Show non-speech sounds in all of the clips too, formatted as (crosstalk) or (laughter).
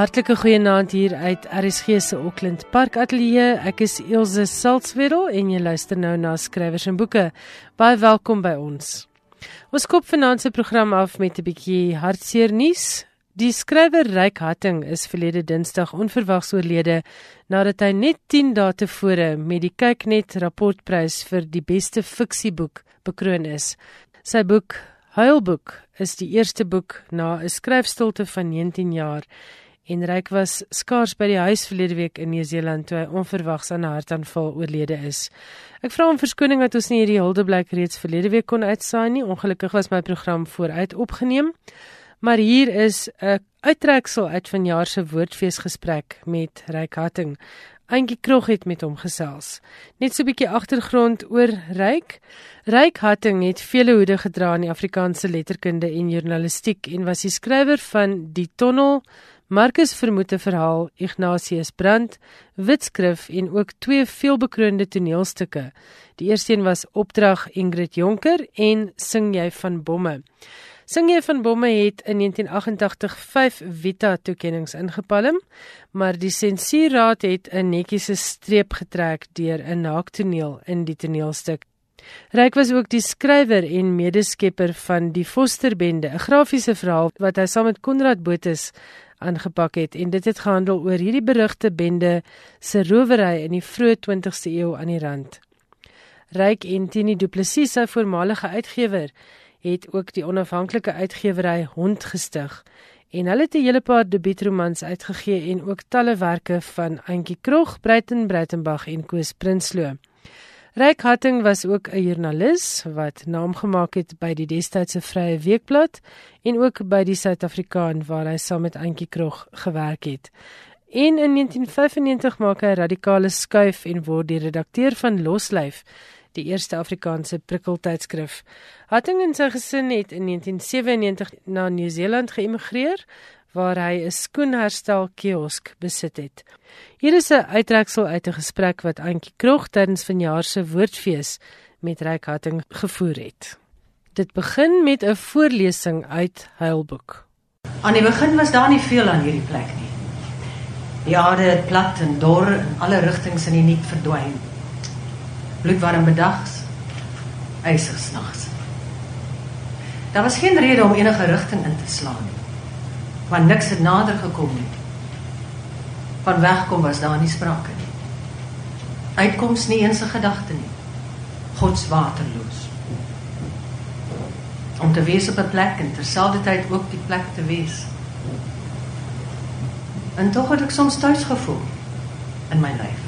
hartlike goeienaand hier uit RSG se Auckland Park Ateljee. Ek is Elsje Salzwetel en jy luister nou na skrywers en boeke. Baie welkom by ons. Ons kop vanaand se program af met 'n bietjie hartseer nuus. Die skrywer Ryk Hatting is verlede Dinsdag onverwags oorlede nadat hy net 10 dae tevore met die Kyknet rapportprys vir die beste fiksieboek bekroon is. Sy boek Huilboek is die eerste boek na 'n skryfstilte van 19 jaar en Ryk was skaars by die huis verlede week in Nieu-Seeland toe hy onverwags aan 'n hartaanval oorlede is. Ek vra om verskoning dat ons nie hierdie huldeblyk reeds verlede week kon uitsaai nie. Ongelukkig was my program vooruit opgeneem. Maar hier is 'n uittreksel uit vanjaar se woordfeesgesprek met Ryk Hatting. Eentjie Krog het met hom gesels. Net so 'n bietjie agtergrond oor Ryk. Ryk Hatting het vele hoede gedra in die Afrikaanse letterkunde en journalistiek en was die skrywer van Die Tonnel, Marcus vermoede verhaal, Ignatius Brand, Witskrif en ook twee veelbekroonde toneelstukke. Die eerste een was Opdrag Ingrid Jonker en Sing jy van bomme. Singie van Bomme het in 1988 5 Vita toekenninge ingepalm, maar die sensuurraad het 'n netjiese streep getrek deur 'n naaktoneel in die toneelstuk. Ryk was ook die skrywer en medeskepper van Die Fosterbende, 'n grafiese verhaal wat hy saam met Konrad Botus aangepak het en dit het gehandel oor hierdie berugte bende se rowery in die vroeë 20ste eeu aan die rand. Ryk en Tini Du Plessis, sy voormalige uitgewer, het ook die onafhanklike uitgewery Hond gestig en hulle het 'n hele paar debuutromans uitgegee en ook tallewerke van Antjie Krog, Breiten Breitenberg en Koos Prinsloo. Ryk Hatting was ook 'n joernalis wat naam gemaak het by die destydse Vrye Weekblad en ook by die Suid-Afrikaan waar hy saam met Antjie Krog gewerk het. En in 1995 maak hy 'n radikale skuif en word die redakteur van Loslyf die eerste Afrikaanse prikkeltydskrif. Hatting en sy gesin het in 1997 na Nieu-Seeland geëmigreer waar hy 'n skoenherstel kiosk besit het. Hier is 'n uittreksel uit 'n gesprek wat Antjie Krog tydens vanjaar se woordfees met Ryk Hatting gevoer het. Dit begin met 'n voorlesing uit Huilboek. Aan die begin was daar nie veel aan hierdie plek nie. Aarde het plat en dor in alle rigtings in die niet verdwyn bloedwarm bedags, ysig snags. Daar was geen rede om enige rigting in te slaan nie. Want niks het nader gekom nie. Van wegkom was daar nie sprake nie. Uitkoms nie eens 'n gedagte nie. Gods waterloos. Om te wees op 'n plek en terselfdertyd ook die plek te wees. En tog het ek soms tuis gevoel in my lyf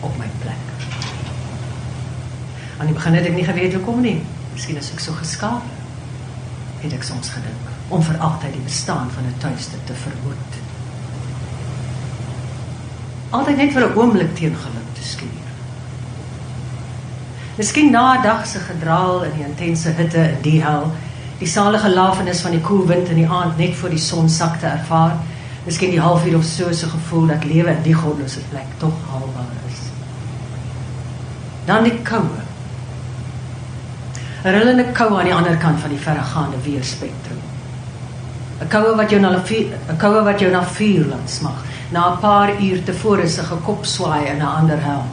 op my plek. Aan die begin het ek nie geweet hoe kom nie. Miskien as ek so geskaap het ek soms gedink om vir altyd die bestaan van 'n tuiste te verhoed. Altyd net vir 'n oomblik teen geluk te skuur. Miskien na 'n dag se gedraal in die intense hitte in die hel, die salige lafenis van die koel wind in die aand net voor die son sak te ervaar. Miskien die halfuur of so se gevoel dat lewe in die godlose plek tog haalbaar is. Dan die koue 'n rillende koue aan die ander kant van die verregaande weerspektrum. 'n Koue wat jou na 'n koue wat jou na vuur laat smag, na 'n paar uur tevore se gekop swaai in 'n ander hel.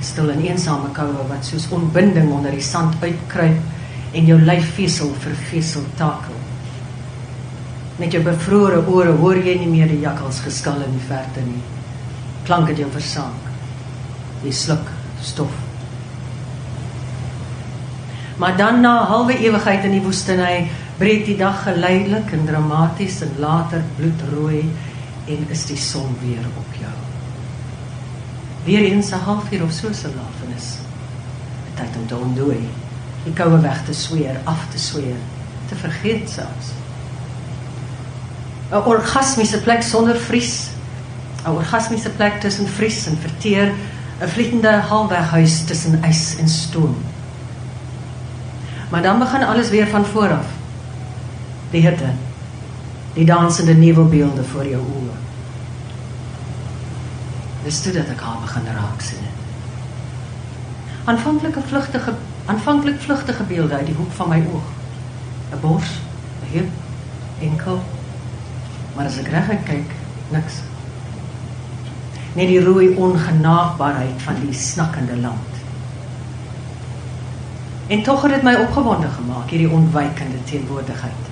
Stil en eensame koue wat soos onbinding onder die sand uitkruip en jou lyf vesel vir vesel takel. Met jou bevrore ore hoor jy nie meer die jakkals geskal in die verte nie. Klank het jou versaak. Jy sluk stof Maar dan na 'n halwe ewigheid in die woestynheid breek die dag geleidelik en dramaties en later bloedrooi en is die son weer op jou. Weer eens 'n halfuur of so se lafenis. Tyd om te ontdooi, die koue weg te sweer, af te sweer, te vergeet selfs. 'n Orgasmiese plek sonder vries. 'n Orgasmiese plek tussen vries en verteer, 'n vliegende halweghuis tussen ys en stoom. Maar dan begin alles weer van voor af. Die hitte. Die dansende nevelbeelde voor jou oë. Dis toe dat ek haar begin raak sien. Aanvanklike vlugtige aanvanklik vlugtige beelde uit die hoek van my oog. 'n Bors, 'n heup, enkel. Maar as ek reg kyk, niks. Net die rooi ongenaakbaarheid van die snakkende land. En tog het dit my opgewonde gemaak hierdie ontwykende teenwoordigheid,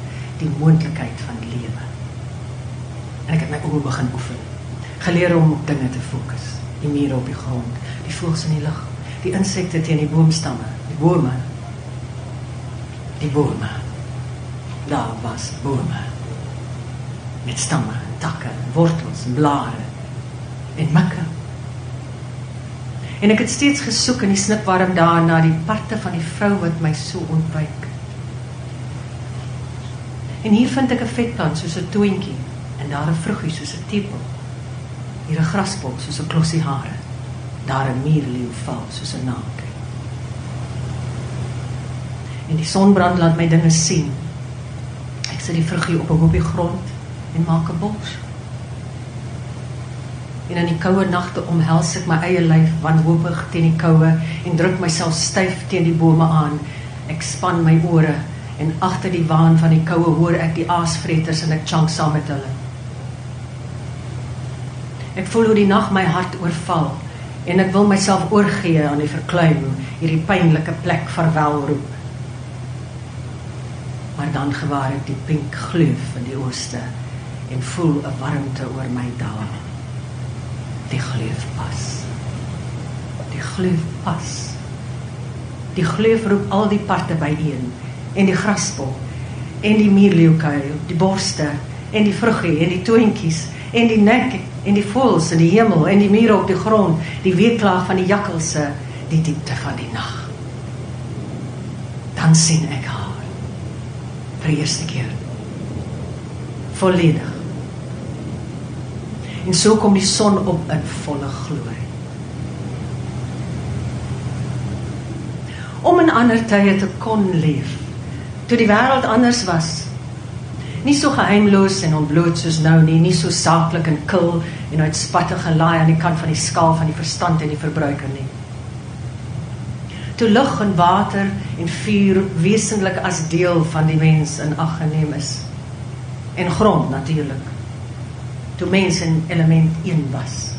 die moontlikheid van lewe. En ek het my oë begin oefen. Geleer om op dinge te fokus, die mure op die grond, die voëls in die lug, die insekte teen die boomstamme, die bome. Die bome. Daar was bome. Met stamme, takke, wortels, blare en makke. En ek het steeds gesoek in die snipwarm dae na die parte van die vrou wat my so ontwyk. En hier vind ek 'n vetplant soos 'n toentjie en daar 'n vruggie soos 'n tepel. Hier 'n grasbok soos 'n klossie hare. Daar 'n mierleeu val soos 'n naak. En die sonbrand laat my dinge sien. Ek sit die vruggie op 'n hoopie grond en maak 'n bos. En in die koue nagte omhels ek my eie lyf wanhoopig teen die koue en druk myself styf teen die bome aan. Ek span my ore en agter die waan van die koue hoor ek die aasvreters en ek chunk saam met hulle. Ek voel hoe die nag my hart oorval en ek wil myself oorgee aan die verkleim, hierdie pynlike plek verwel roep. Maar dan gewaar ek die pink glouf in die ooste en voel 'n warmte oor my daal die gleuf pas. Die gleuf pas. Die gleuf roep al die parte byeen en die graspol en die mierleeukuil, die borste en die vruggie en die toontjies en die nek en die voëls in die hemel en die mure op die grond, die weeklaag van die jakkalse, die diepte van die nag. Dan sien ek haar vir die eerste keer. Volledig En so kom die son op in volle glorie. Om in ander tye te kon leef, toe die wêreld anders was. Nie so geheimloos en ontbloot soos nou nie, nie so saaklik en kil en uitspattig gelaai aan die kant van die skaal van die verstand en die verbruiker nie. Toe lug en water en vuur wesentlik as deel van die mens in ag geneem is. En grond natuurlik toe mens in element 1 was.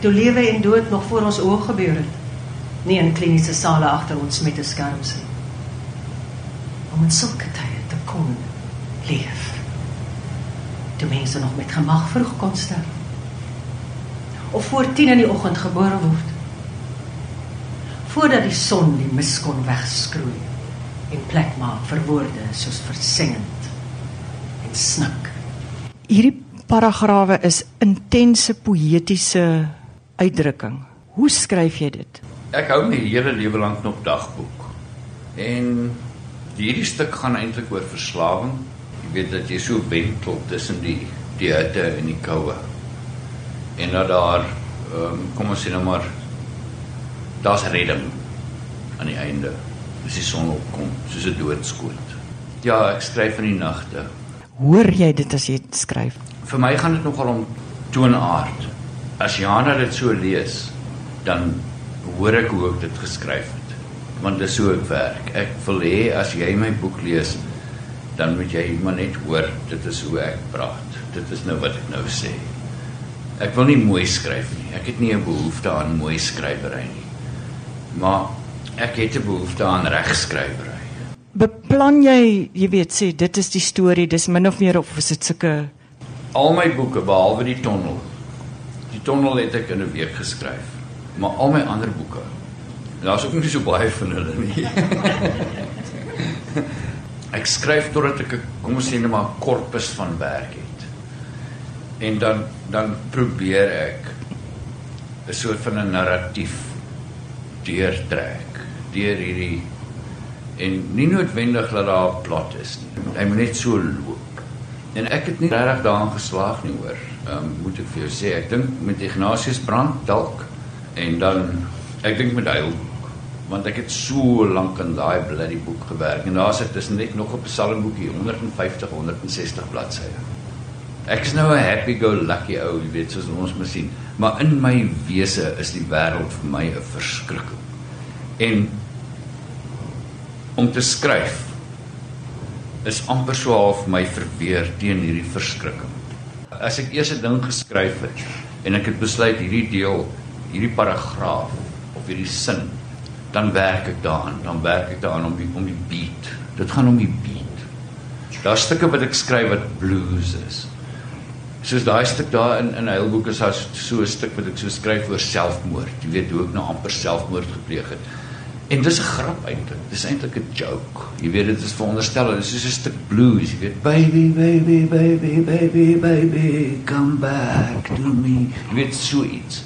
Toe lewe en dood nog voor ons oë gebeur het. Nie in kliniese sale agter ons met 'n skerm sien. Om in sulke tye te kon leef. Toe mense nog met gemag vroeg kon sterf. Of voor 10 in die oggend gebore word. Voordat die son die mis kon wegskroei en plek maak vir woorde soos versengend en snik hierdie paragrawe is intense poëtiese uitdrukking. Hoe skryf jy dit? Ek hou my hele lewe lank nog dagboek. En hierdie stuk gaan eintlik oor verslawing. Jy weet dat jy so wentel tussen die die hitte en die koue. En dat daar ehm um, kom ons sê nou maar daar's redding aan die einde. As die son opkom, soos 'n doodskoot. Ja, ek skryf in die nagte hoor jy dit as jy dit skryf? Vir my gaan dit nogal om toonaard. As Jana dit so lees, dan hoor ek hoe ek dit geskryf het. Want dit is so ek werk. Ek wil hê as jy my boek lees, dan moet jy maar net hoor dit is hoe ek praat. Dit is nou wat ek nou sê. Ek wil nie mooi skryf nie. Ek het nie 'n behoefte aan mooi skrywery nie. Maar ek het 'n behoefte aan regskrywery beplan jy, jy weet sê dit is die storie, dis min of meer of is dit sulke al my boeke behalwe die tonnel. Die tonnel het ek in 'n week geskryf. Maar al my ander boeke. Daar's ook nie so baie van hulle nie. (laughs) ek skryf totdat ek kom ons sê net maar 'n korpus van werk het. En dan dan probeer ek 'n soort van 'n narratief deurtrek deur hierdie en nie noodwendig dat daar 'n plot is nie. Hy moet net so loop. En ek het nie regtig daarin geslaag nie hoor. Ehm um, moet ek vir jou sê, ek dink met Ignatius brand dalk en dan ek dink met hy want ek het so lank aan daai bloody boek gewerk en daar's dit is net nog 'n psalmboekie 150 160 bladsye. Ek is nou 'n happy go lucky ou, jy weet soos ons moet sien, maar in my wese is die wêreld vir my 'n verskrikking. En om te skryf is amper so half my verweer teen hierdie verskrikking. As ek eers 'n ding geskryf het en ek het besluit hierdie deel, hierdie paragraaf of hierdie sin, dan werk ek daaraan, dan werk ek daaraan om die om die beat. Dit gaan om die beat. Daar's stukke wat ek skryf wat blues is. Soos daai stuk daar in in Heilboek is daar so 'n stuk wat ek so skryf oor selfmoord. Jy weet hoe ek nou amper selfmoord gepleeg het. En dis 'n grap eintlik. Dis eintlik 'n joke. Jy weet dit is veronderstel, dit is soos 'n stuk blues, jy weet, baby baby baby baby baby come back to me. Jy weet so iets.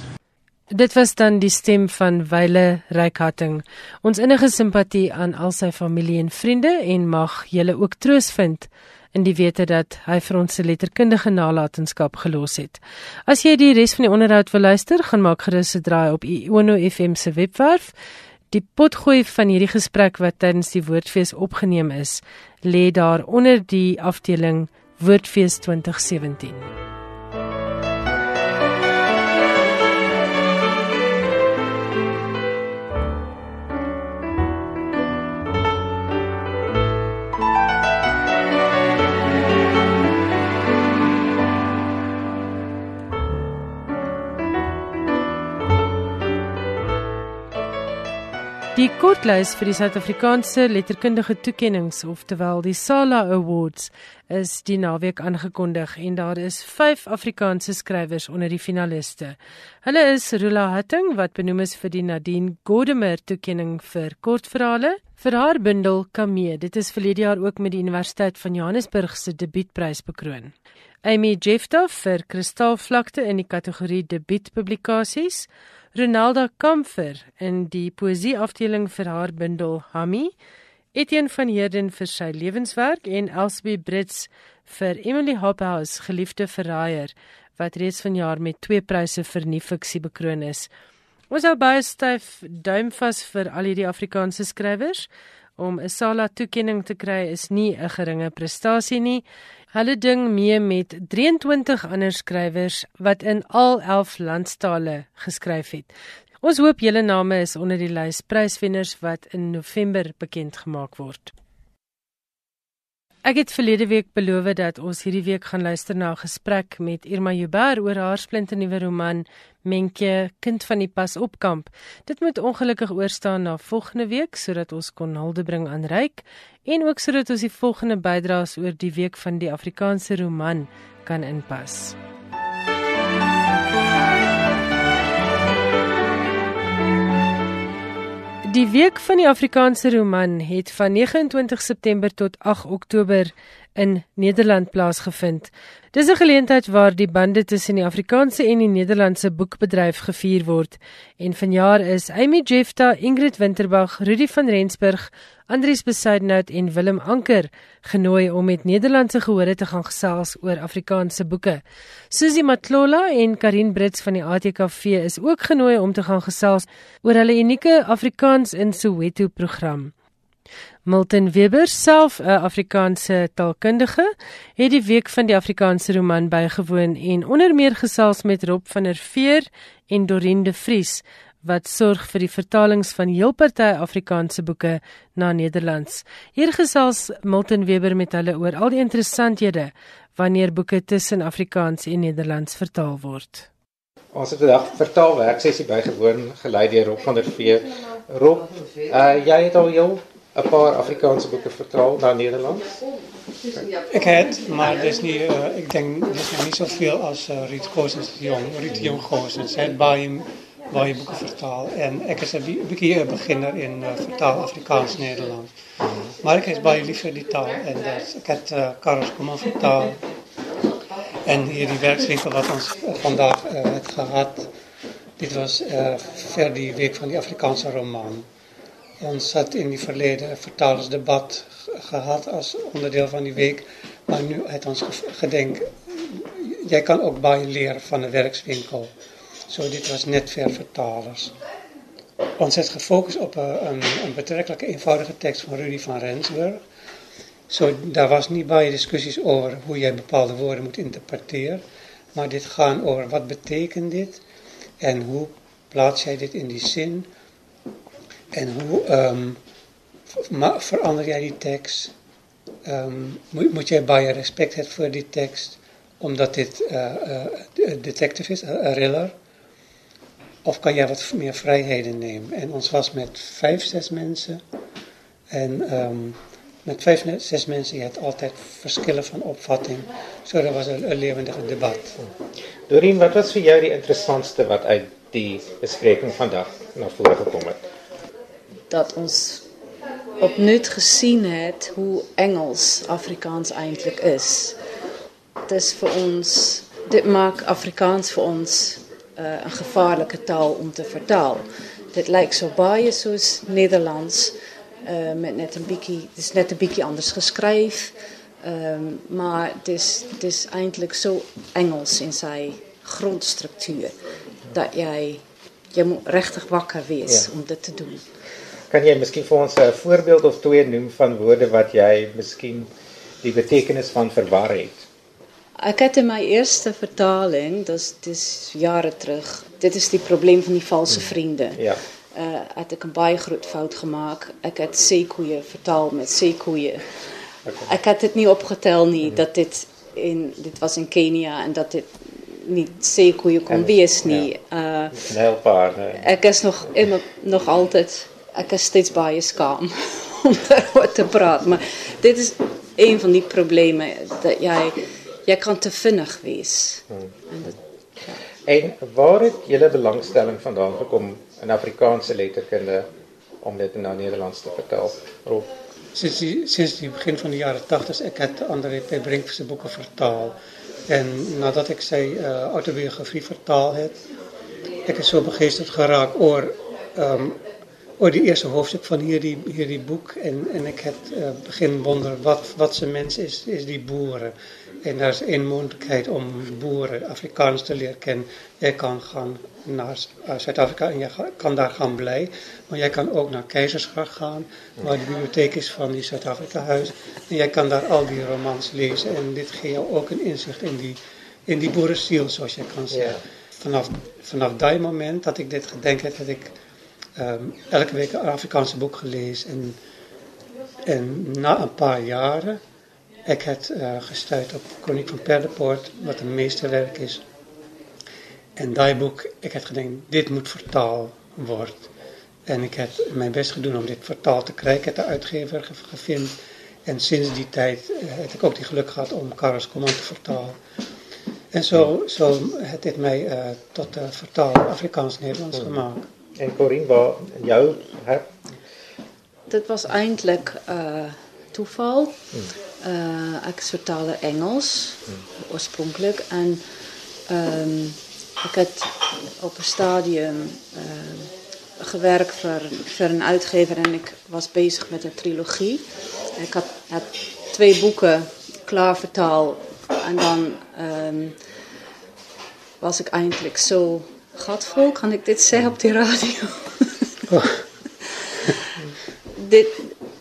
Dit was dan die stem van Wyle Reikhatting. Ons innige simpatie aan al sy familie en vriende en mag julle ook troos vind in die wete dat hy vir ons se letterkundige nalatenskap gelos het. As jy die res van die onderhoud wil luister, gaan maak gerus 'n draai op Iono FM se webwerf. Die potgooi van hierdie gesprek wat tydens die Woordfees opgeneem is, lê daar onder die afdeling Woordfees 2017. Die kortlys vir die Suid-Afrikaanse letterkundige toekenninge, oftewel die SALA Awards, is die naweek aangekondig en daar is 5 Afrikaanse skrywers onder die finaliste. Hulle is Rula Hatting wat benoem is vir die Nadine Godemer toekenning vir kortverhale vir haar bundel Kamee. Dit is verlede jaar ook met die Universiteit van Johannesburg se debuutprys bekroon. Amy Jefta vir Kristalvlakte in die kategorie debuutpublikasies. Ronalda Kamfer in die poesie afdeling vir haar bundel Hammy, Etienne van Heerden vir sy lewenswerk en Elsbie Brits vir Emily Hophouse geliefde verraaier wat reeds vanjaar met twee pryse vir nuwe fiksie bekroon is. Ons hou baie styf duim vas vir al hierdie Afrikaanse skrywers om 'n SALA toekenning te kry is nie 'n geringe prestasie nie. Hulle ding mee met 23 ander skrywers wat in al 11 landstale geskryf het. Ons hoop julle name is onder die lys pryswenners wat in November bekend gemaak word. Ek het verlede week beloof dat ons hierdie week gaan luister na 'n gesprek met Irma Juber oor haar splinternuwe roman Menke, kind van die pas opkamp. Dit moet ongelukkig oorstaan na volgende week sodat ons kon hulde bring aan Ryk en ook sodat ons die volgende bydraes oor die week van die Afrikaanse roman kan inpas. Die week van die Afrikaanse roman het van 29 September tot 8 Oktober in Nederland plaasgevind. Dis 'n geleentheid waar die bande tussen die Afrikaanse en die Nederlandse boekbedryf gevier word. En vanjaar is Amy Jefta, Ingrid Winterbag, Rudy van Rensburg, Andries Besuidenhout en Willem Anker genooi om met Nederlandse gehore te gaan gesels oor Afrikaanse boeke. Susie Matlola en Karin Brits van die ATKV is ook genooi om te gaan gesels oor hulle unieke Afrikaans in Soweto program. Milton Weber, self 'n Afrikaanse taalkundige, het die week van die Afrikaanse roman bygewoon en onder meer gesels met Rob van der Veer en Dorien de Vries wat sorg vir die vertalings van heel party Afrikaanse boeke na Nederlands. Hier gesels Milton Weber met hulle oor al die interessanthede wanneer boeke tussen Afrikaans en Nederlands vertaal word. Ons het vandag vertaalwerksessie bygewoon gelei deur Rob van der Veer. Rob, uh, jy het al jou 'n paar Afrikaanse boeke vertaal na Nederlands? Ik het, maar dis nie uh, ek dink dis nog nie soveel as uh, Riet Gosens jong, Riet Jong Gosens. Hy het baie baie boeke vertaal en ek is 'n bietjie 'n beginner in uh, vertaal Afrikaans Nederlands. Maar ek is baie lief vir die taal en dat ek het uh, Karels kom af vertaal. En hier die werkswinkel wat ons vandaag uh, het gehad. Dit was uh, vir die week van die Afrikaanse roman. Ons het in die verlede vertalersdebat gehad as onderdeel van die week, maar nu het ons gedenk jy kan ook baie leer van 'n werkswinkel. So dit was net vir vertalers. Ons het gefokus op 'n 'n betrekkelijk eenvoudige teks van Rudy van Rensburg. So daar was nie baie diskussies oor hoe jy bepaalde woorde moet interpreteren, maar dit gaan oor wat betekent dit en hoe plaats jy dit in die zin en hoe um, verander jij die tekst um, moet, jij bij je respect hebben voor die tekst, omdat dit uh, detective is, een thriller. Of kan jij wat meer vrijheden nemen? En ons was met vijf, zes mensen. En um, met vijf, zes mensen, je hebt altijd verschillen van opvatting. Zo, dat was een, een levendig debat. Doreen, wat was voor jou die interessantste wat uit die bespreking vandaag naar voren gekomen? Dat ons opnieuw gezien heeft hoe Engels Afrikaans eigenlijk is. Het is voor ons, dit maakt Afrikaans voor ons uh, een gevaarlijke taal om te vertalen. Dit lijkt zo baie zoals Nederlands, uh, met net een beetje, het is net een beetje anders geschreven. Um, maar het is, het is eigenlijk zo Engels in zijn grondstructuur dat jij, je moet rechtig wakker wees ja. om dit te doen. Kan jy miskien vir ons 'n voorbeeld of twee noem van woorde wat jy miskien die betekenis van verwar het? Ek het in my eerste vertaling, dis dis jare terug. Dit is die probleem van die valse hmm. vriende. Ja. Uh het ek 'n baie groot fout gemaak. Ek het seekoeie vertaal met seekoeie. Ek het dit nie opgetel nie hmm. dat dit in dit was in Kenia en dat dit nie seekoeie kon wees nie. Ja. Uh Nelpaarde. Ek is nog immer nog altyd ek is steeds baie skaam (laughs) om daaroor te praat, maar dit is een van die probleme dat jy jy kan te vinnig wees. Hmm. En dit ja. En waar het julle belangstelling vandaan gekom in Afrikaanse letterkunde om dit na Nederlands te vertaal? Rob sinds die, sinds die begin van de jaren 80 ik heb André P. Brink zijn boeken vertaald. En nadat ik zijn uh, autobiografie vertaald heb, ik is zo begeesterd geraakt oor um, oor die eerste hoofdstuk van hierdie hierdie boek. En en ek het uh, begin wonder wat wat se mens is is die boere en daar's een moontlikheid om boere Afrikaans te leer ken jy kan gaan na uh, Suid-Afrika en jy kan daar gaan bly maar jy kan ook na Keizersgracht gaan waar die biblioteek is van die Suid-Afrika huis. En jy kan daar al die romans lees en dit gee jou ook 'n insig in die in die boere siel soos jy kan sê yeah. vanaf vanaf daai moment dat ek dit gedink het dat ek um, elke week een Afrikaanse boek gelezen. En, en na een paar jaren ik het uh, gestuurd op Koning van Perdepoort, wat een meesterwerk is. En dat boek, ik heb gedacht, dit moet vertaald worden. En ik heb mijn best gedaan om dit vertaald te krijgen. Ik heb de uitgever gevonden. En sinds die tijd uh, heb ik ook die geluk gehad om Carlos Command te vertalen. En zo, zo heeft dit mij uh, tot uh, vertaal Afrikaans-Nederlands gemaakt. En Corinne, waar jou her? Dat was eindelijk uh, toeval. Hmm. Uh, ik vertaalde Engels hmm. oorspronkelijk en um, ik heb op een stadium uh, gewerkt voor, voor een uitgever en ik was bezig met een trilogie. Ik had, had twee boeken klaar vertaald en dan um, was ik eindelijk zo Gadvol, kan ik dit zeggen op die radio? Oh. (laughs) dit,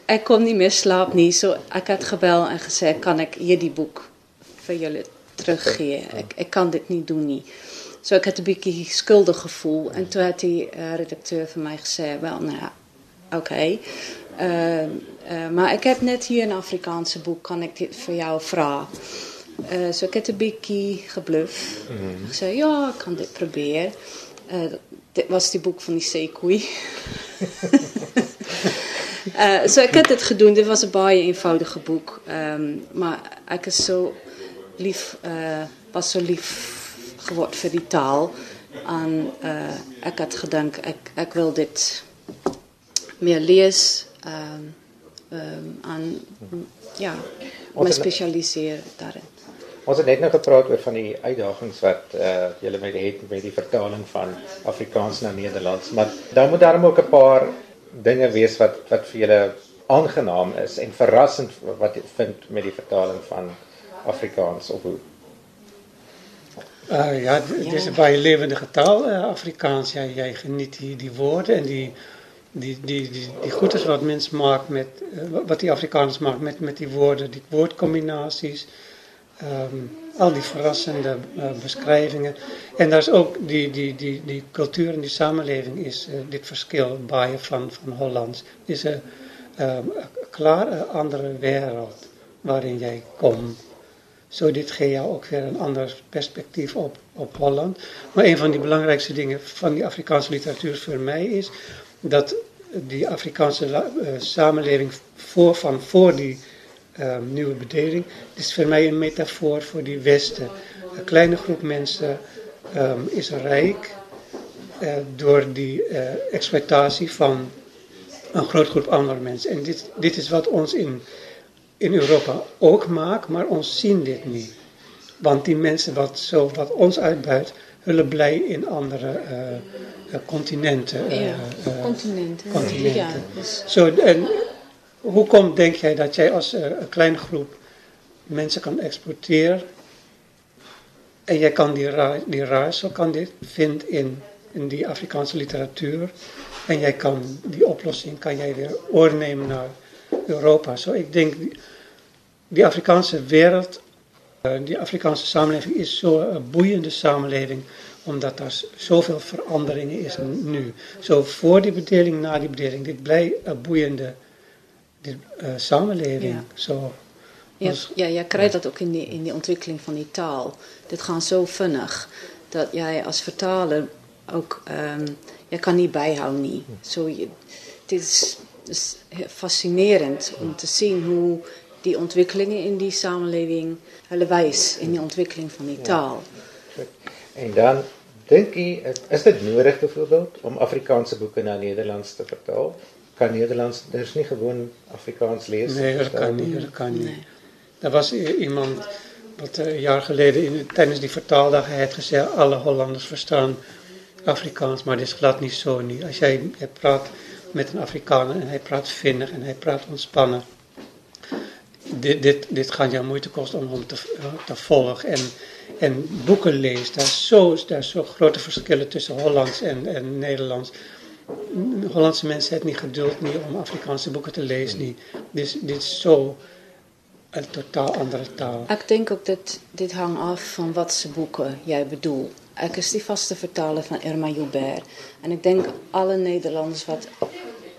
ik kon niet meer slapen, niet. Zo, ik had gebeld en gezegd, kan ik hier die boek voor jullie teruggeven? Ik, ik kan dit niet doen, niet. Zo, ik had een beetje schuldig gevoel. En toen had die uh, redacteur van mij gezegd, wel, nou ja, oké. Okay. Uh, uh, maar ik heb net hier een Afrikaanse boek, kan ik dit voor jou vragen? Uh, so ek het 'n bietjie gebluf. Mm -hmm. Gesê ja, ek kan dit probeer. Uh dit was die boek van die seekoei. uh (laughs) so ek het dit gedoen. Dit was 'n baie eenvoudige boek. Ehm um, maar ek is so lief uh was so lief geword vir die taal aan uh ek het gedink ek ek wil dit meer lees ehm um, ehm um, aan ja, my spesialiseer daarin. Ons het net nou gepraat oor van die uitdagings wat uh julle met het met die vertaling van Afrikaans na Nederlands, maar daar moet daarom ook 'n paar dinge wees wat wat vir julle aangenaam is en verrassend wat vind met die vertaling van Afrikaans of hoe uh, ja, het is een baie levendige taal, uh, Afrikaans. Ja, jij geniet die, die woorden en die, die, die, die, die wat mensen maakt met, wat die Afrikaans maakt met, met die woorden, die woordcombinaties. Um, al die verrassende uh, beschrijvingen. En daar is ook die, die, die, die cultuur en die samenleving is uh, dit verschil bij van, van Hollands. Is een, um, klaar andere wereld. waarin jij komt. Zo dit geeft jou ook weer een ander perspectief op, op Holland. Maar een van die belangrijkste dingen van die Afrikaanse literatuur voor mij is dat die Afrikaanse uh, samenleving voor, van voor die uh, nieuwe bedeling, is voor mij een metafoor voor die Westen. Een kleine groep mensen um, is rijk uh, door die exploitatie van een groot groep andere mensen. En dit, dit is wat ons in, in Europa ook maakt, maar ons zien dit niet. Want die mensen wat, zo, wat ons uitbuit, hullen blij in andere uh, continenten. Uh, ja, continenten. continenten. Ja, dus. Zo, en hoe komt, denk jij, dat jij als een kleine groep mensen kan exporteren en jij kan die, die raadsel kan dit vindt in, in die Afrikaanse literatuur en jij kan die oplossing kan jij weer oornemen naar Europa. Zo, ik denk, die Afrikaanse wereld, eh, die Afrikaanse samenleving is zo'n boeiende samenleving, omdat er zoveel veranderingen is nu. Zo voor die bedeling, na die bedeling, dit blijft een boeiende dit, uh, samenleving. Ja. Zo, ja, ja, jij krijgt dat ook in die, in die ontwikkeling van die taal. Dit gaat zo vinnig dat jij als vertaler ook um, je kan niet bijhouden. Niet. Zo, je, het is, is fascinerend om te zien hoe die ontwikkelingen in die samenleving hulle wijs in die ontwikkeling van die taal. En dan denk je, is het nodig bijvoorbeeld om Afrikaanse boeken naar Nederlands te vertalen? Kan Nederlands, er is niet gewoon Afrikaans lezen? Nee, dat kan niet. Dat kan niet. Nee. Er was iemand wat een jaar geleden in, tijdens die vertaaldag had gezegd, alle Hollanders verstaan Afrikaans, maar dit is glad niet zo niet. Als jij, jij praat met een Afrikaner en hij praat vinnig en hij praat ontspannen. Dit, dit, dit gaat jou moeite kosten om hem te, te volgen. En, en boeken lezen, daar is zo, daar is zo grote verschillen tussen Hollands en, en Nederlands. Hollandse mensen hebben niet geduld niet om Afrikaanse boeken te lezen. Niet. Dit, dit is zo een totaal andere taal. Ik denk ook dat dit hangt af van wat ze boeken jij bedoelt. Ik is die vaste vertaler van Irma Joubert. En ik denk alle Nederlanders wat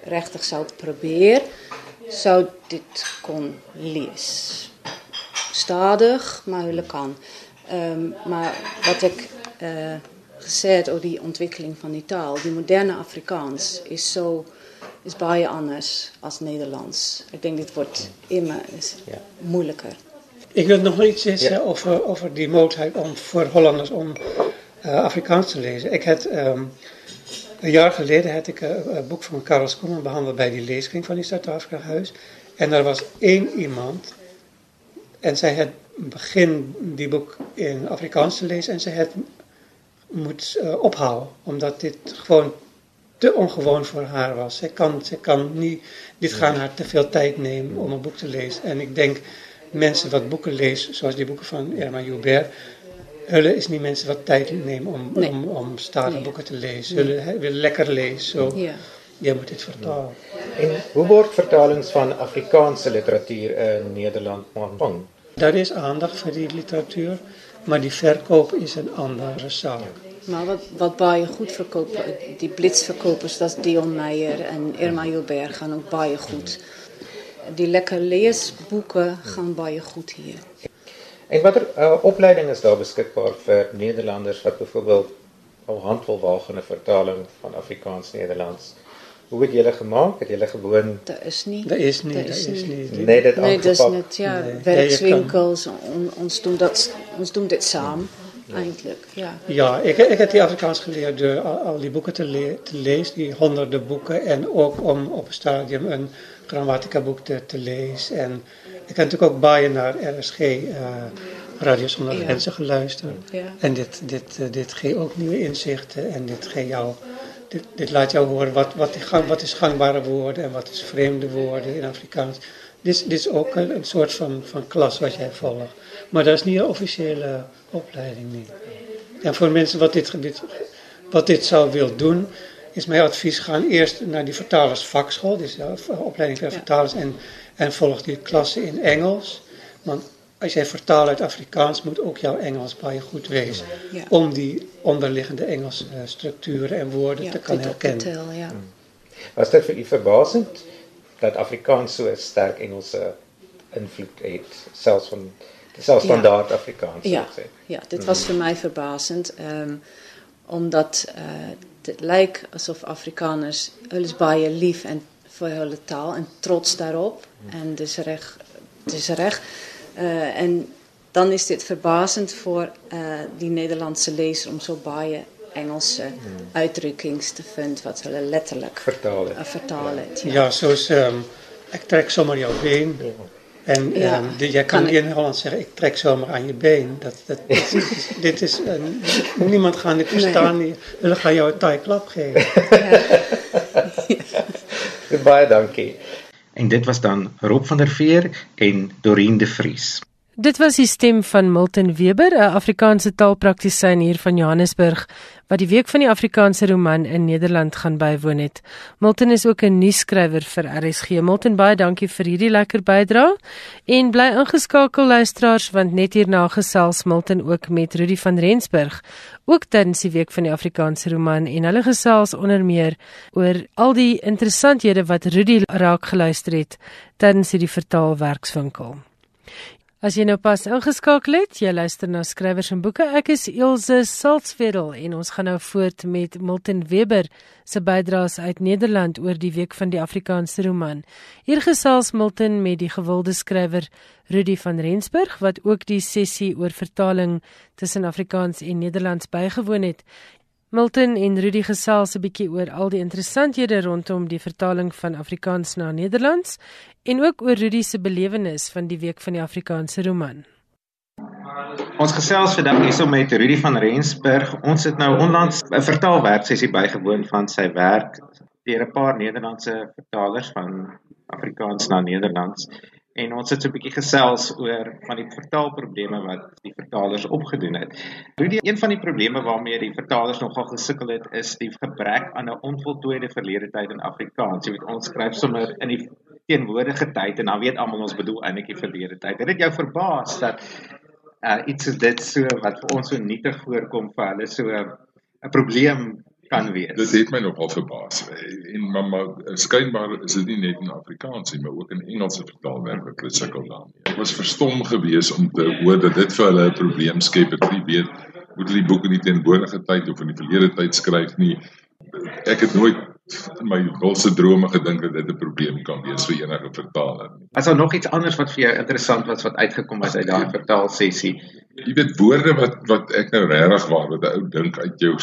rechtig zou proberen, zou dit kon lezen. Stadig, maar hulle kan. Um, maar wat ik uh, gezegd over die ontwikkeling van die taal, die moderne Afrikaans is zo is baie anders als Nederlands. Ik denk dit wordt immer is ja. moeilijker. Ik wil nog iets zeggen ja. over, over die mogelijkheid om voor Hollanders om uh, Afrikaans te lezen. Ik had, um, een jaar geleden had ik een, een boek van Karel Skoeman behandeld bij die leeskring van die Zuid-Afrika Huis. En er was één iemand, en zij had begin die boek in Afrikaans te lezen en zij had moet uh, ophouden, omdat dit gewoon te ongewoon voor haar was. Zij kan, zij kan niet, dit gaan haar te veel tijd nemen om een boek te lezen. En ik denk, mensen wat boeken lezen, zoals die boeken van Irma Joubert, Hulle is niet mensen wat tijd nemen om, nee. om, om statige boeken te lezen. Hulle nee. willen lekker lezen. Zo. Ja. Jij moet dit vertalen. En hoe wordt vertalings van Afrikaanse literatuur in Nederland ontvangen? Daar is aandacht voor die literatuur, maar die verkoop is een andere zaak. Maar wat, wat baie goed verkopen, die blitzverkopers, dat is Dion Meijer en Irma Joubert gaan ook baie goed. Die lekker leesboeken gaan baie goed hier. En watter uh, opleiding is daar beskikbaar vir Nederlanders wat byvoorbeeld al handvolwagene vertaling van Afrikaans Nederlands? Hoe het julle gemaak? Het julle gewoon Daar is nie. Daar is nie, daar is nie. Nee, dit Nee, dis net ja, nee. werkswinkels on, ons doen dat ons doen dit saam. Nee. Eindelijk, ja. Ja, ik, ik heb die Afrikaans geleerd door al, al die boeken te, le te, lezen, die honderden boeken. En ook om op een stadium een grammatica boek te, te lezen. En ik heb natuurlijk ook baaien naar RSG, uh, eh, Radio Zonder ja. Grenzen, geluisterd. Ja. En dit, dit, uh, dit geeft ook nieuwe inzichten en dit, geeft jou, dit, dit laat jou horen wat, wat, die gang, wat is gangbare woorden en wat is vreemde woorden in Afrikaans. Dit, dit is ook een, een, soort van, van klas wat jij volgt. Maar dat is niet een officiële opleiding. Niet. En voor mensen wat dit, dit, wat dit zou willen doen, is mijn advies gaan eerst naar die vertalersvakschool, dus de opleiding voor ja. vertalers en en volg die klasse in Engels. Want als jij vertaalt uit Afrikaans, moet ook jouw Engels bij je goed wezen. Ja. Om die onderliggende Engelse structuren en woorden ja, te kunnen herkennen. Tel, ja. Hmm. Was dat voor u verbazend dat Afrikaans zo sterk Engelse invloed het selfs van selfs Ja. standaard Afrikaans Ja, sou ek sê. ja, dit was vir my verbasend. Ehm omdat uh dit lyk asof Afrikaners hulle is baie lief en vir hulle taal en trots daarop en dis reg dis reg. Uh en dan is dit verbasend vir uh die Nederlandse leser om so baie Engelse uitdrukkings te vind wat hulle letterlik Vertaal het. uh, vertaal het. Ja, soos ehm ek trek sommer jou been. En Ja, ehm jy kan kan in Holland zeggen ik trek zomaar aan je been. Dat, dat, (laughs) dit is, dit is een, niemand gaat dit verstaan. Nee. Hulle gaan jou een taai klap geven. (laughs) Baie dankie. En dit was dan Rob van der Veer en Dorien de Vries. Dit was die stem van Milton Weber, 'n Afrikaanse taalpraktisyn hier van Johannesburg wat die week van die Afrikaanse roman in Nederland gaan bywoon het. Milton is ook 'n nuusskrywer vir RSG. Milton, baie dankie vir hierdie lekker bydrae en bly ingeskakel luisteraars want net hierna gesels Milton ook met Rudy van Rensburg ook tydens die week van die Afrikaanse roman en hulle gesels onder meer oor al die interessanthede wat Rudy raak geluister het tydens hierdie vertaalwerkswinkel. As jy nou pas ingeskakel het, jy luister na skrywers en boeke. Ek is Elsje Salzwedel en ons gaan nou voort met Milton Weber se bydraes uit Nederland oor die week van die Afrikaanse roman. Hier gesels Milton met die gewilde skrywer Rudy van Rensburg wat ook die sessie oor vertaling tussen Afrikaans en Nederlands bygewoon het. Milton en Rudy gesels 'n bietjie oor al die interessanthede rondom die vertaling van Afrikaans na Nederlands en ook oor Rudy se belewenis van die week van die Afrikaanse roman. Ons gesels vandag hierso met Rudy van Rensburg. Ons het nou onlangs 'n vertaalwerksessie bygewoon van sy werk deur 'n paar Nederlandse vertalers van Afrikaans na Nederlands. En ons het so 'n bietjie gesels oor van die vertaalprobleme wat die vertalers opgedoen het. Rudy, een van die probleme waarmee die vertalers nogal gesukkel het, is die gebrek aan 'n onvoltooide verlede tyd in Afrikaans. Jy weet, ons skryf sommer in die teenwoordige tyd en dan weet almal ons bedoel eintlik die verlede tyd. Het dit jou verbaas dat uh iets soos dit so wat vir ons so nietig voorkom vir hulle so 'n probleem kan wees. Dit het my nogal verbaas. En maar, maar skynbaar is dit nie net in Afrikaans nie, maar ook in Engelse vertaalwerk wat hulle sukkel daarmee. Ek was verstom geweest om te hoor dat dit vir hulle 'n probleem skep. Ek nie weet moet hulle die boek in die teenwoordige tyd of in die verlede tyd skryf nie. Ek het nooit in my wilse drome gedink dat dit 'n probleem kan wees vir enige vertaler. As daar nog iets anders wat vir jou interessant was wat uitgekom het uit daai vertaalsessie. Jy weet woorde wat wat ek nou regtig waar wat 'n ou dink uit jou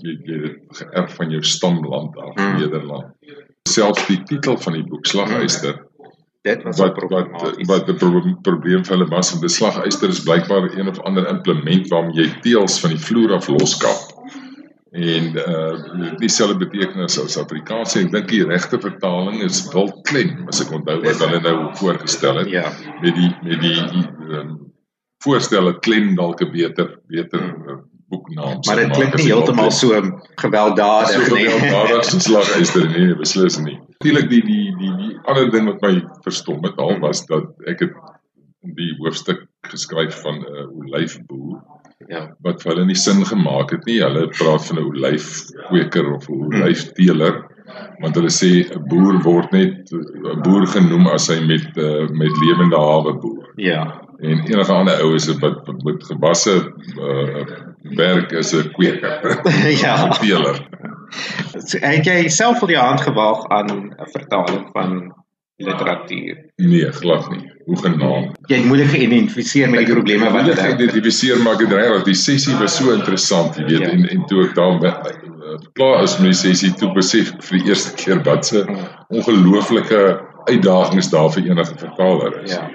jy jy dit geërf van jou stamland af, Mm. Nederland. Selfs die titel van die boek Slaghuister Dit was wat wat wat 'n pro probleem vir hulle was want 'n slaguister is blykbaar een of ander implement waarmee jy teels van die vloer af loskap. En uh dieselfde betekenis as Afrikaans. Ek dink die regte vertaling is wildklem as ek onthou wat hulle nou voorgestel het Ja. met die met die um, voorstel dat klem dalk 'n beter beter uh, boeknaam Maar dit klink nie die heeltemal so gewelddadig So nie. gewelddadig so slaghuister nee, nee, beslis nie. Natuurlik die die die die ander ding wat my verstom het al was dat ek het die hoofstuk geskryf van 'n uh, olyfboer Ja. wat vir hulle nie sin gemaak het nie. Hulle praat van 'n olyfkweker of 'n olyfteeler want hulle sê 'n boer word net 'n boer genoem as hy met uh, met lewende hawe boer. Ja. En enige ander oues wat wat met gewasse uh, werk is 'n kweker. (laughs) Ja. 'n teeler. So, Het jy self al jou hand gewaag aan 'n vertaling van literatuur? Nee, glad nie. Hoe genaamd. Jy het moeilik geïdentifiseer met die probleme wat jy identifiseer maar ek het regtig die sessie was so interessant, jy weet, Ja. en en toe ek daar uh, klaar is met die sessie toe besef ek vir die eerste keer wat se ongelooflike uitdagings daar vir enige vertaler is. Ja.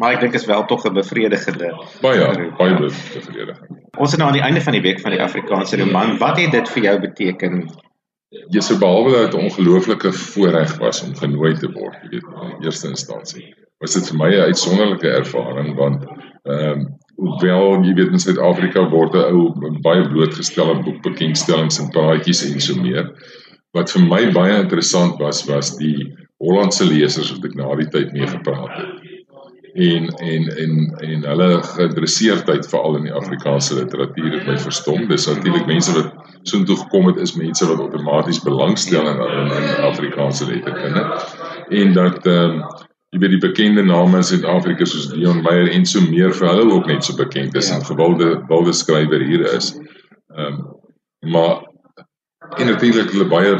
Maar ek dink is wel tog 'n bevredigende. Baie baie bevredigend. Ons is nou aan die einde van die week van die Afrikaanse roman. Wat het dit vir jou beteken? Jy sou behalwe dat dit 'n ongelooflike voorreg was om genooi te word, jy weet, in eerste instansie. Was dit vir my 'n uitsonderlike ervaring want ehm um, hoewel jy weet in Suid-Afrika word 'n ou baie blootgestel aan boekbekendstellings en praatjies en so meer. Wat vir my baie interessant was was die Hollandse lesers wat ek na die tyd mee gepraat het en en en en hulle geïnteresseerdheid veral in die Afrikaanse literatuur het my verstom. Dis natuurlik mense wat soontoe gekom het is mense wat outomaties belangstel in in, in Afrikaanse letterkunde en dat ehm um, jy weet die bekende name in Suid-Afrika soos Leon Meyer en so meer vir hulle ook net so bekend is ja. en gewilde wilde skrywer hier is. Ehm um, maar en natuurlik hulle baie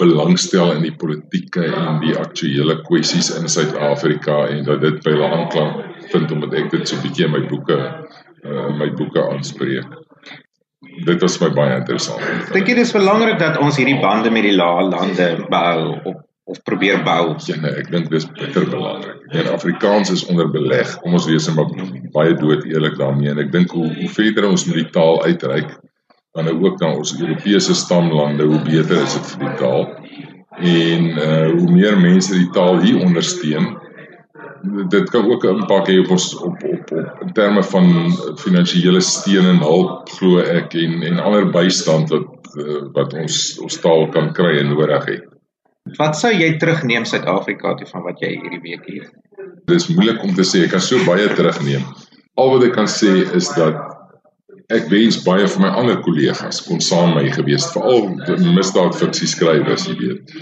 belangstel in die politieke en die aktuelle kwessies in Suid-Afrika en dat dit by hulle aanklank vind omdat ek dit so 'n bietjie in my boeke uh, my boeke aanspreek. Dit was my baie interessant. Dink jy dis belangrik dat ons hierdie bande met die lande bou op of probeer bou. Ja, nee, ek dink dis bitter belangrik. Ja, Afrikaans is onder beleg. Kom ons wees maar baie dood eerlik daarmee en ek dink hoe hoe verder ons met die taal uitreik, dan nou ook dan ons Europese stamlande, hoe beter is dit vir die taal. En uh hoe meer mense die taal hier ondersteun, dit kan ook 'n impak hê op ons op op in terme van finansiële steun en hulp glo ek en en ander bystand wat uh, wat ons ons taal kan kry en nodig het. Wat sou jy terugneem Suid-Afrika toe van wat jy hierdie week hier? Dit is moeilik om te sê, ek kan so baie terugneem. Al wat ek kan sê is dat ek wens baie van my ander kollegas kon saam my gewees het, veral misdaadfiksie skrywers, jy weet.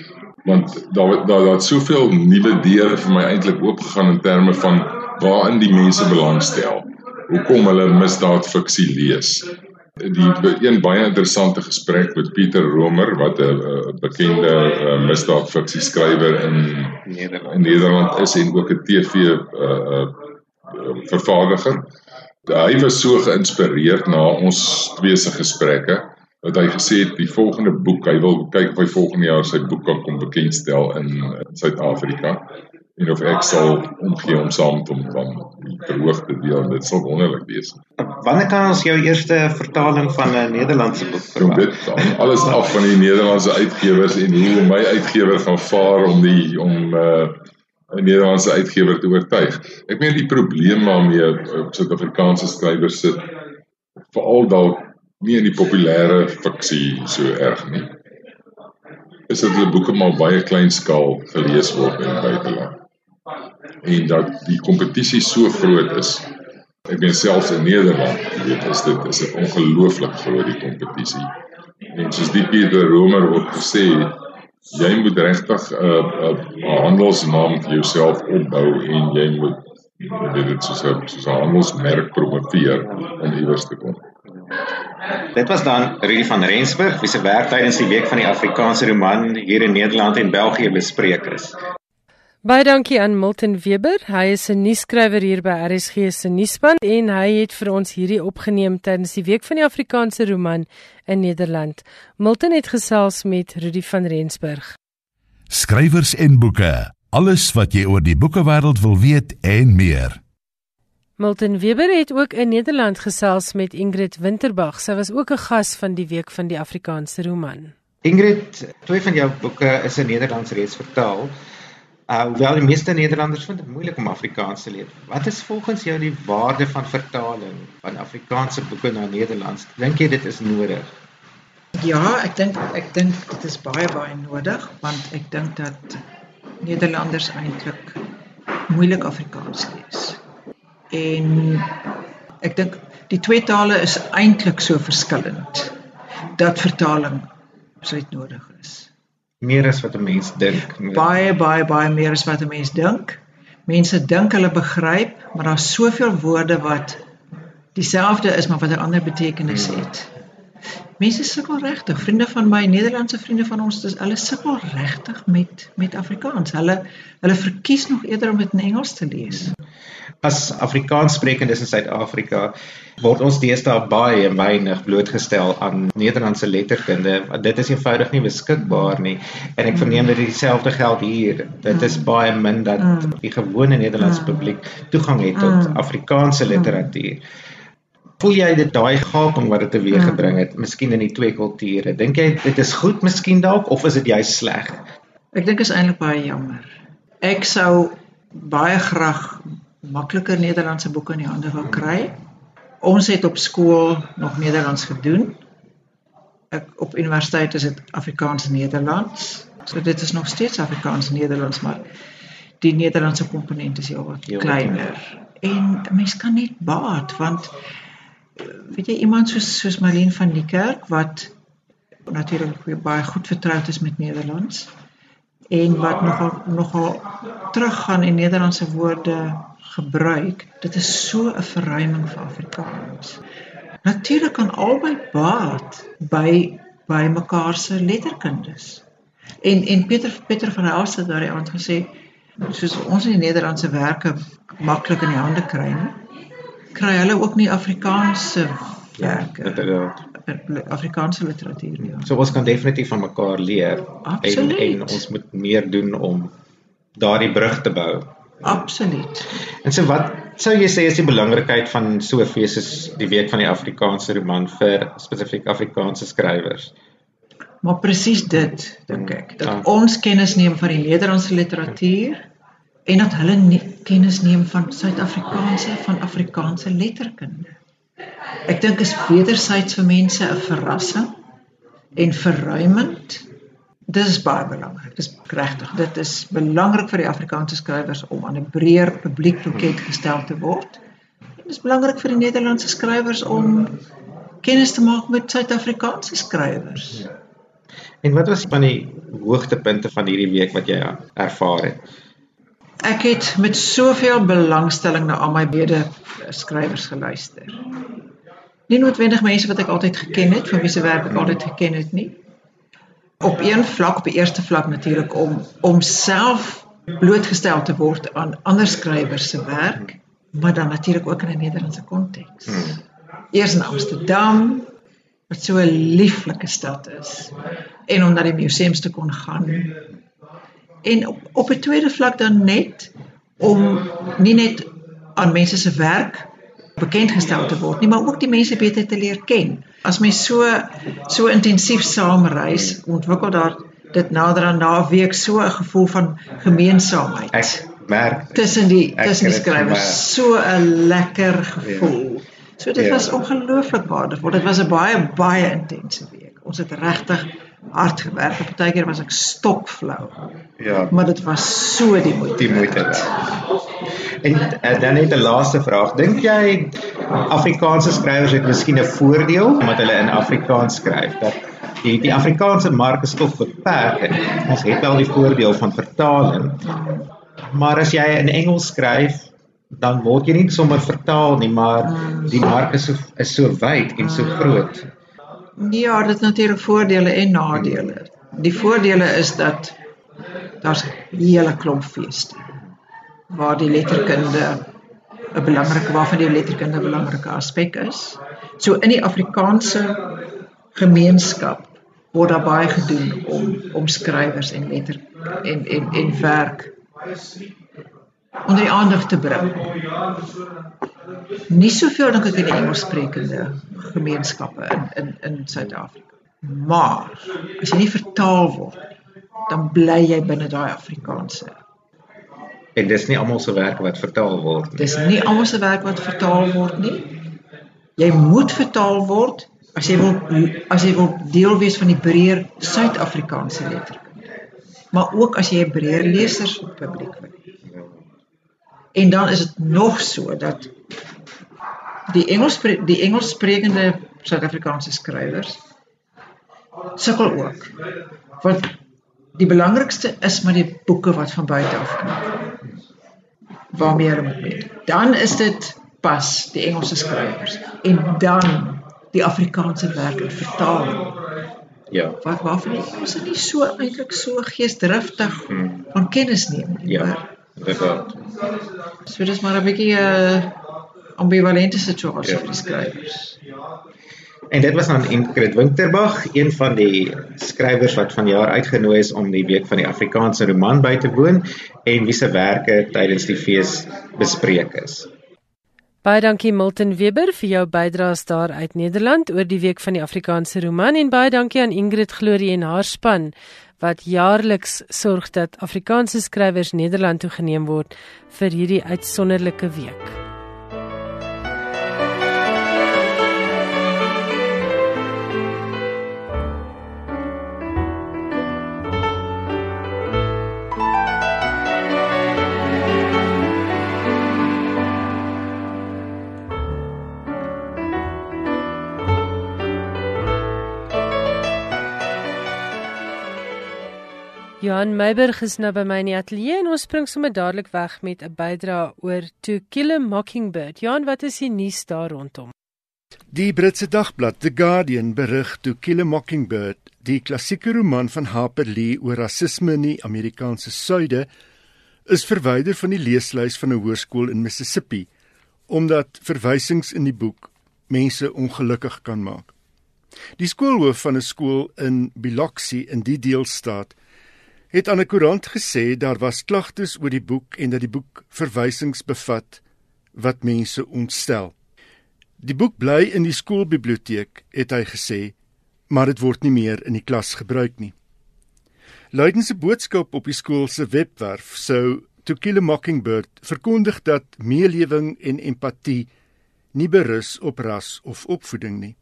Want daar daar daar soveel nuwe deure vir my eintlik oopgegaan in terme van waarin die mense belangstel. Hoekom hulle misdaadfiksie lees? die een baie interessante gesprek met Pieter Romer wat 'n bekende misdaadfiksie skrywer in Nederland. in Nederland is en ook 'n TV uh, vervaardiger. Hy was so geïnspireerd na ons twee se gesprekke dat hy gesê het die volgende boek, hy wil kyk of hy volgende jaar sy boek kan kom bekendstel in Suid-Afrika en of ek sal omgee om saam te kom van die verhoogde deel dit sal wonderlik wees. Wanneer kan ons jou eerste vertaling van 'n Nederlandse boek verwag? Dit hang alles af van die Nederlandse uitgewers en hoe my uitgewer gaan vaar om die om uh 'n Nederlandse uitgewer te oortuig. Ek meen die probleem waarmee uh, Suid-Afrikaanse skrywers sit veral dalk nie in die populêre fiksie so erg nie. Is dit die boeke maar baie klein skaal gelees word in die buiteland en dat die kompetisie so groot is. Ek meen selfs in Nederland, jy weet, is dit is 'n ongelooflik groot die kompetisie. En soos die Pieter Romer ook gesê het, jy moet regtig 'n uh, 'n uh, handelsnaam vir jouself opbou en jy moet jy weet dit soos 'n soos 'n handelsmerk promoveer om iewers te kom. Dit was dan Rudy van Rensburg, wie se werk tydens die week van die Afrikaanse roman hier in Nederland en België bespreek is. Baie dankie aan Milton Weber. Hy is 'n nuusskrywer hier by RSG se nuusspan en hy het vir ons hierdie opgeneem tydens die week van die Afrikaanse roman in Nederland. Milton het gesels met Rudy van Rensburg. Skrywers en boeke. Alles wat jy oor die boekewêreld wil weet en meer. Milton Weber het ook in Nederland gesels met Ingrid Winterbag. Sy was ook 'n gas van die week van die Afrikaanse roman. Ingrid, twee van jou boeke is in Nederlands reeds vertaal. Uh hoewel die meeste Nederlanders vind dit moeilik om Afrikaans te leer. Wat is volgens jou die waarde van vertaling van Afrikaanse boeke na Nederlands? Dink jy dit is nodig? Ja, ek dink ek dink dit is baie baie nodig want ek dink dat Nederlanders eintlik moeilik Afrikaans lees. En ek dink die twee tale is eintlik so verskillend dat vertaling absoluut nodig is meer as wat 'n mens dink. Baie baie baie meer as wat 'n mens dink. Mense dink hulle begryp, maar daar's soveel woorde wat dieselfde is maar wat 'n ander betekenis hmm. het. Mense sukkel regtig. Vriende van my, Nederlandse vriende van ons, dis hulle sukkel regtig met met Afrikaans. Hulle hulle verkies nog eerder om dit in Engels te lees. As Afrikaanssprekendes in Suid-Afrika word ons deesdae baie weinig blootgestel aan Nederlandse letterkunde. Dit is eenvoudig nie beskikbaar nie. En ek verneem dat dieselfde geld hier. Dit is baie min dat mm. die gewone Nederlandse mm. publiek toegang het tot mm. Afrikaanse literatuur. Voel jy dit daai gaping wat dit teweeg gebring het, miskien in die twee kulture? Dink jy dit is goed miskien dalk of is dit juist sleg? Ek dink is eintlik baie jammer. Ek sou baie graag makliker Nederlandse boeke in die hande wil kry. Mm ons het op skool nog Nederlands gedoen. Ek op universiteit is dit Afrikaans Nederlands. So dit is nog steeds Afrikaans Nederlands, maar die Nederlandse komponent is heelwat kleiner. En mens kan net baat want weet jy iemand soos soos Marlene van die Kerk wat natuurlik baie goed vertroud is met Nederlands en wat nogal nogal teruggaan en Nederlandse woorde gebruik. Dit is so 'n verruiming vir Afrikaans. Natuurlik kan albei baat by by mekaar se letterkundes. En en Pieter Pieter van Helst het daardie aand gesê soos ons in die Nederlandse werke maklik in die hande kry nie, kry hulle ook nie Afrikaanse werke. Ja, Afrikaanse literatuur nie. So ons kan definitief van mekaar leer Absoluut. en en ons moet meer doen om daardie brug te bou. Absoluut. En so wat sou jy sê is die belangrikheid van so 'n fees soos die week van die Afrikaanse roman vir spesifiek Afrikaanse skrywers? Maar presies dit dink ek dat ja. ons kennis neem van die Nederlandse literatuur en dat hulle nie, kennis neem van Suid-Afrikaanse van Afrikaanse letterkunde. Ek dink is wederzijds vir mense 'n verrassing en verruimend Dit is baie belangrik. Dit is regtig. Dit is belangrik vir die Afrikaanse skrywers om aan 'n breër publiek bekend gestel te word. Dit is belangrik vir die Nederlandse skrywers om kennis te maak met Suid-Afrikaanse skrywers. En wat was van die hoogtepunte van hierdie week wat jy ervaar het? Ek het met soveel belangstelling na al my bede skrywers geluister. Nie noodwendig mense wat ek altyd geken het, van wie se werk ek altyd geken het nie op een vlak op die eerste vlak natuurlik om om self blootgestel te word aan ander skrywers se werk maar dan natuurlik ook in 'n Nederlandse konteks. Hmm. Eers in Amsterdam wat so 'n lieflike stad is en om na die museums te kon gaan. En op op 'n tweede vlak dan net om nie net aan mense se werk bekend gestel te word nie, maar ook die mense beter te leer ken. As mens so so intensief saamreis, ontwikkel daar dit nader aan na 'n week so 'n gevoel van gemeenskapheid. Ek merk tussen die tussen die skrywers so 'n lekker gevoel. Ja. So dit ja. was ongelooflik waardevol. Dit was 'n baie baie intense week. Ons het regtig hard gewerk. Partykeer was ek stokflou. Ja. Maar dit was so die moeite. Die moeite. En uh, dan net 'n laaste vraag. Dink jy Afrikaanse skrywers het miskien 'n voordeel omdat hulle in Afrikaans skryf dat die die Afrikaanse mark is tog beperk. Ons het wel die voordeel van vertaling. Maar as jy in Engels skryf, dan word jy nie sommer vertaal nie, maar die mark is so is so wyd en so groot. Ja, dit natuurlik voordele en nadele. Die voordele is dat daar's 'n hele klomp feeste waar die letterkunde 'n belangrike waarvan die letterkunde 'n belangrike aspek is. So in die Afrikaanse gemeenskap word daar baie gedoen om om skrywers en letter en en en werk onder die aandag te bring. Nie soveel dink ek in die Engelssprekende gemeenskappe in in in Suid-Afrika. Maar as jy nie vertaal word nie, dan bly jy binne daai Afrikaanse. En dis nie almal se werk wat vertaal word nie. Dis nie almal se werk wat vertaal word nie. Jy moet vertaal word as jy wil as jy wil deel wees van die breër Suid-Afrikaanse letterkunde. Maar ook as jy 'n breër leserspubliek wil. En dan is dit nog so dat die Engels die Engelssprekende Suid-Afrikaanse skrywers sukkel ook. Want die belangrikste is maar die boeke wat van buite af kom. Waarmee hulle moet weet. Dan is dit pas die Engelse skrywers en dan die Afrikaanse werk en vertaling. Ja. Wat waarvan ons is nie so eintlik so geesdriftig hmm. van kennis neem nie. Ja. Inderdaad. So dis maar 'n bietjie 'n uh, ambivalente situasie ja. vir die skrywers. En dit was dan Ingrid Winterbag, een van die skrywers wat vanjaar uitgenooi is om die week van die Afrikaanse roman by te woon en wie se werke tydens die fees bespreek is. Baie dankie Milton Weber vir jou bydraes daar uit Nederland oor die week van die Afrikaanse roman en baie dankie aan Ingrid Glorie en haar span wat jaarliks sorg dat Afrikaanse skrywers Nederland toegeneem word vir hierdie uitsonderlike week. Johan Meiberg is nou by my in die ateljee en ons spring sommer dadelik weg met 'n bydrae oor To Kill a Mockingbird. Johan, wat is die nuus daar rondom? Die Britse dagblad The Guardian berig To Kill a Mockingbird, die klassieke roman van Harper Lee oor rasisme in die Amerikaanse suide, is verwyder van die leeslys van 'n hoërskool in Mississippi omdat verwysings in die boek mense ongelukkig kan maak. Die skoolhoof van 'n skool in Biloxi in die deelstaat het aan 'n koerant gesê daar was klagtes oor die boek en dat die boek verwysings bevat wat mense ontstel. Die boek bly in die skoolbiblioteek, het hy gesê, maar dit word nie meer in die klas gebruik nie. Leiden se boodskap op die skool se webwerf sou To Kill a Mockingbird verkondig dat meelewing en empatie nie berus op ras of opvoeding nie.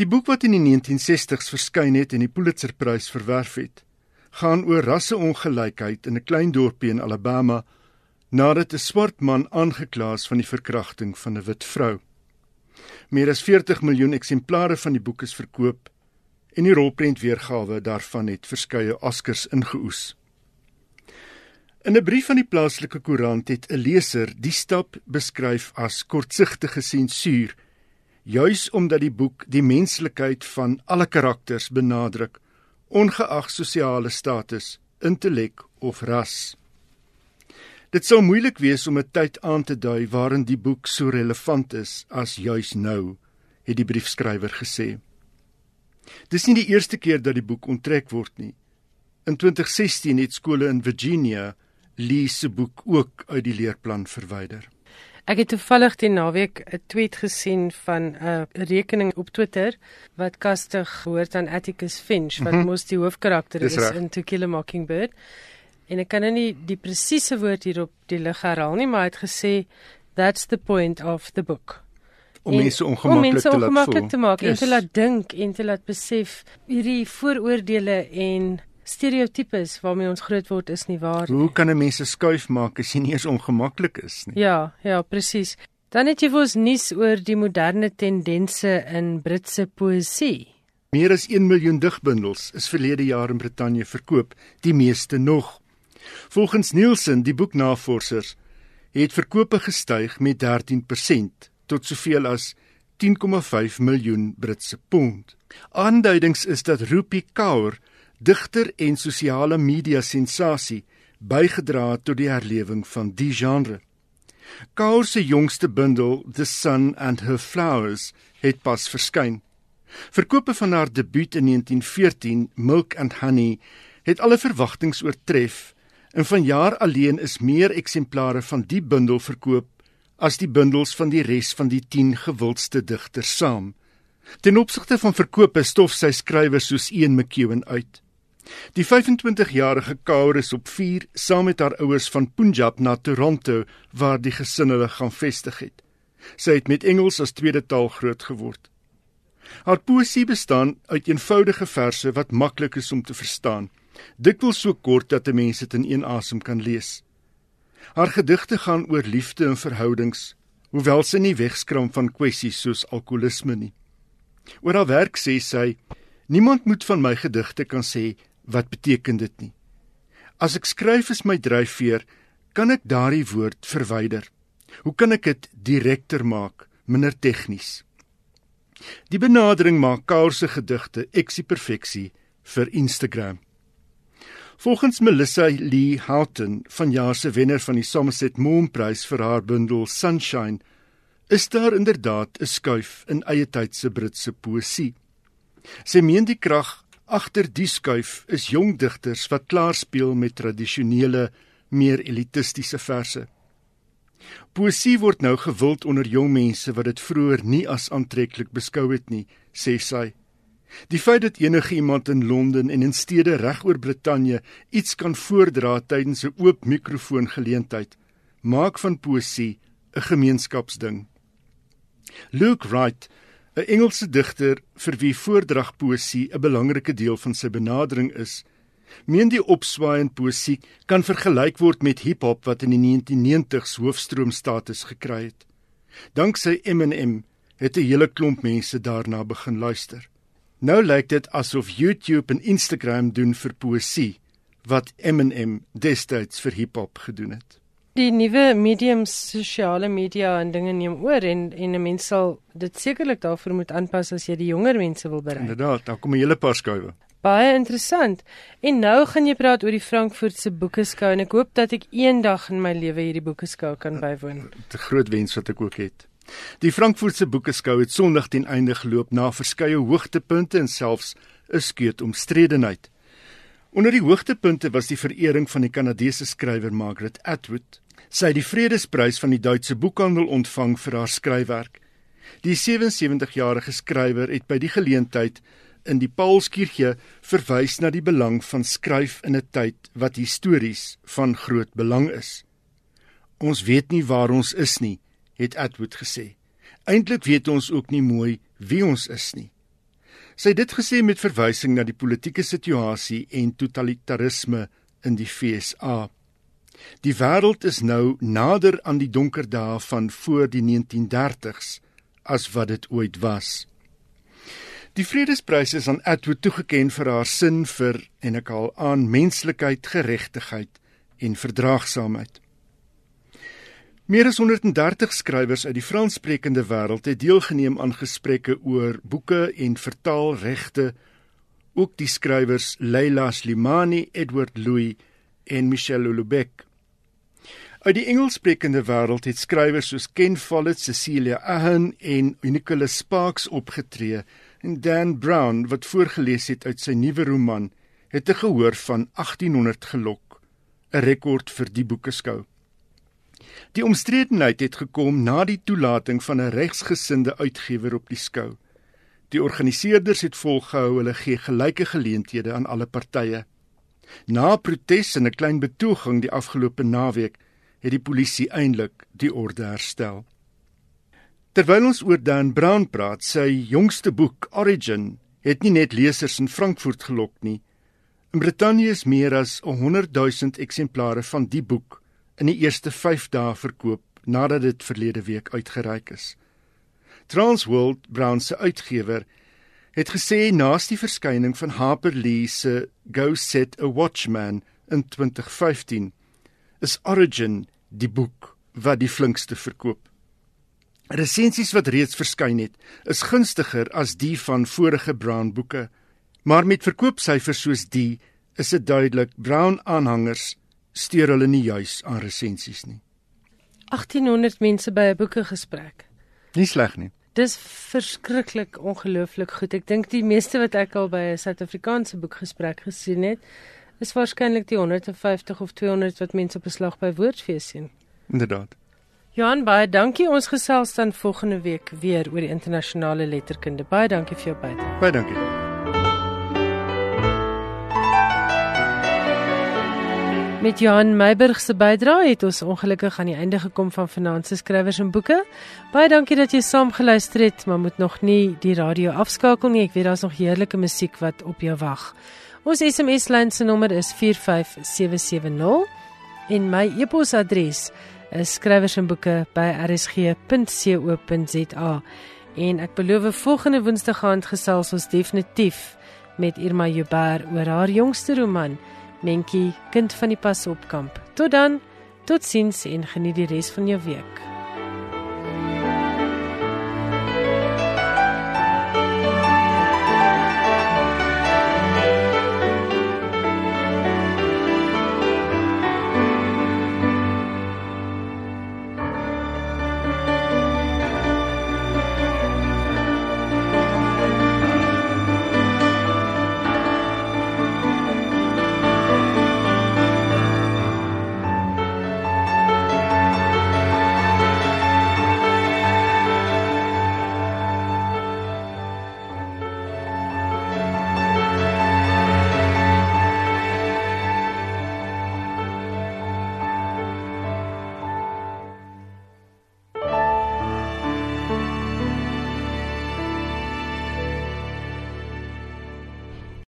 Die boek wat in die 1960s verskyn het en die Pulitzerprys verwerf het, gaan oor rasseongelykheid in 'n klein dorpie in Alabama nadat 'n swart man aangekla is van die verkrachting van 'n wit vrou. Meer as 40 miljoen eksemplare van die boek is verkoop en die rolprent weergawe daarvan het verskeie Oscars ingeoes. In 'n brief van die plaaslike koerant het 'n leser die stap beskryf as kortsigtige sensuur, juis omdat die boek die menslikheid van alle karakters benadruk ongeag sosiale status, intellek of ras. Dit sou moeilik wees om 'n tyd aan te dui waarin die boek so relevant is as juis nou, het die briefskrywer gesê. Dis nie die eerste keer dat die boek onttrek word nie. In 2016 het skole in Virginia Lee se boek ook uit die leerplan verwyder. Ek het toevallig die naweek 'n tweet gesien van 'n rekening op Twitter wat kastig hoort aan Atticus Finch wat mm -hmm. mos die hoofkarakter is in To Kill a Mockingbird. En ek kan nou nie die presiese woord hier op die lig herhaal nie, maar hy het gesê that's the point of the book. Om mense ongemaklik te laat voel. Om mense te maak yes. en te laat dink en te laat besef hierdie vooroordeele en stereotypes waarmee ons groot word is nie waar nie. Hoe kan 'n mens se skuif maak as jy nie eens ongemaklik is nie? Ja, ja, presies. Dan het jy vir ons nuus oor die moderne tendense in Britse poësie. Meer as 1 miljoen digbundels is verlede jaar in Brittanje verkoop, die meeste nog. Volgens Nielsen, die boeknavorsers, het verkope gestyg met 13% tot soveel as 10,5 miljoen Britse pond. Aanduidings is dat Rupi Kaur digter en sosiale media sensasie bygedra tot die herlewing van die genre. Kaur se jongste bundel, The Sun and Her Flowers, het pas verskyn. Verkope van haar debuut in 1914, Milk and Honey, het alle verwagtinge oortref en vanjaar alleen is meer eksemplare van die bundel verkoop as die bundels van die res van die 10 gewildste digters saam. Ten opsigte van verkope stof sy skrywers soos Ian McEwan uit. Die 25-jarige Kaur is op 4 saam met haar ouers van Punjab na Toronto waar die gesin hulle gaan vestig het. Sy het met Engels as tweede taal groot geword. Haar poesie bestaan uit eenvoudige verse wat maklik is om te verstaan, dikwels so kort dat 'n mens dit in een asem kan lees. Haar gedigte gaan oor liefde en verhoudings, hoewel sy nie wegskram van kwessies soos alkoholisme nie. Oor haar werk sê sy: "Niemand moet van my gedigte kan sê wat beteken dit nie. As ek skryf is my dryfveer, kan ek daardie woord verwyder. Hoe kan ek dit direkter maak, minder tegnies? Die benadering maak Kaur se gedigte eksie perfeksie vir Instagram. Volgens Melissa Lee Houghton, vanjaar se wenner van die Somerset Maugham Prys vir haar bundel Sunshine, is daar inderdaad 'n skuif in eie tyd se Britse poësie. Sy meen die krag Agter die skuif is jong digters wat klaar speel met tradisionele, meer elitistiese verse. Poesie word nou gewild onder jong mense wat dit vroeër nie as aantreklik beskou het nie, sê sy. Die feit dat enige iemand in Londen en in stede regoor Brittanje iets kan voordra tydens 'n oop mikrofoon geleentheid, maak van poesie 'n gemeenskapsding. Luke Wright 'n Engelse digter vir wie voordragpoesie 'n belangrike deel van sy benadering is, meen die opswaaiende poesie kan vergelyk word met hiphop wat in die 1990s hoofstroomstatus gekry het. Danksy Eminem het 'n hele klomp mense daarna begin luister. Nou lyk dit asof YouTube en Instagram doen vir poesie wat Eminem destyds vir hiphop gedoen het. Die nuwe mediums, sosiale media en dinge neem oor en en 'n mens sal dit sekerlik daarvoor moet aanpas as jy die jonger mense wil bereik. Inderdaad, daar kom 'n hele paar skuwe. Baie interessant. En nou gaan jy praat oor die Frankfurtse Boekeskou en ek hoop dat ek eendag in my lewe hierdie boekeskou kan bywoon. 'n Groot wens wat ek ook het. Die Frankfurtse Boekeskou het Sondag ten einde geloop na verskeie hoogtepunte en selfs 'n skeut omstredenheid. Onder die hoogtepunte was die verering van die Kanadese skrywer Margaret Atwood. Sy het die Vredesprys van die Duitse boekhandel ontvang vir haar skryfwerk. Die 77-jarige skrywer het by die geleentheid in die Paulskirche verwys na die belang van skryf in 'n tyd wat histories van groot belang is. Ons weet nie waar ons is nie, het Atwood gesê. Eintlik weet ons ook nie mooi wie ons is nie. Sy het dit gesê met verwysing na die politieke situasie en totalitarisme in die FSA. Die wêreld is nou nader aan die donker dae van voor die 1930s as wat dit ooit was. Die Vredesprys is aan Atwood toegekend vir haar sin vir en ek haal aan menslikheid, geregtigheid en verdraagsaamheid. Meer as 130 skrywers uit die Franssprekende wêreld het deelgeneem aan gesprekke oor boeke en vertaalregte. Ook die skrywers Leila Slimani, Edward Louis en Michel Houellebecq. Uit die Engelssprekende wêreld het skrywers soos Ken Follett, Cecilia Ahern en Nicholas Sparks opgetree en Dan Brown wat voorgeles het uit sy nuwe roman het 'n gehoor van 1800 gelok, 'n rekord vir die boekeskou. Die omstredenheid het gekom na die toelating van 'n regsgesinde uitgewer op die skou. Die organiseerders het volgehou hulle gee gelyke geleenthede aan alle partye. Na protes en 'n klein betoging die afgelope naweek het die polisie eintlik die orde herstel. Terwyl ons oor Dan Brown praat, sy jongste boek Origin het nie net lesers in Frankfurt gelok nie. In Brittanje is meer as 100 000 eksemplare van die boek in die eerste 5 dae verkoop nadat dit verlede week uitgereik is. Transworld Brown se uitgewer het gesê naas die verskyning van Harper Lee se Go Set a Watchman in 2015 is Origin die boek wat die flinkste verkoop. Resensies wat reeds verskyn het, is gunstiger as die van vorige Brown boeke, maar met verkoopsyfers soos die is dit duidelik Brown aanhangers steur hulle nie juis aan resensies nie. 1800 mense by 'n boekegesprek. Nie sleg nie. Dis verskriklik ongelooflik goed. Ek dink die meeste wat ek al by 'n Suid-Afrikaanse boekgesprek gesien het, is waarskynlik die 150 of 200 wat mense op beslag by Woordfees sien. Inderdaad. Johan, baie dankie. Ons gesels dan volgende week weer oor die internasionale letterkunde. Baie dankie vir jou bydrae. Baie dankie. Met Johan Meiburg se bydrae het ons ongelukkig aan die einde gekom van Finanse skrywers en boeke. Baie dankie dat jy saam geluister het, maar moet nog nie die radio afskakel nie. Ek weet daar's nog heerlike musiek wat op jou wag. Ons SMS lyn se nommer is 45770 en my e-posadres is skrywersenboeke@rsg.co.za. En ek beloof volgende Woensdag aand gesels ons definitief met Irma Joubert oor haar jongste roman Mentjie, kind van die Pasopkamp. Tot dan. Totsiens en geniet die res van jou week.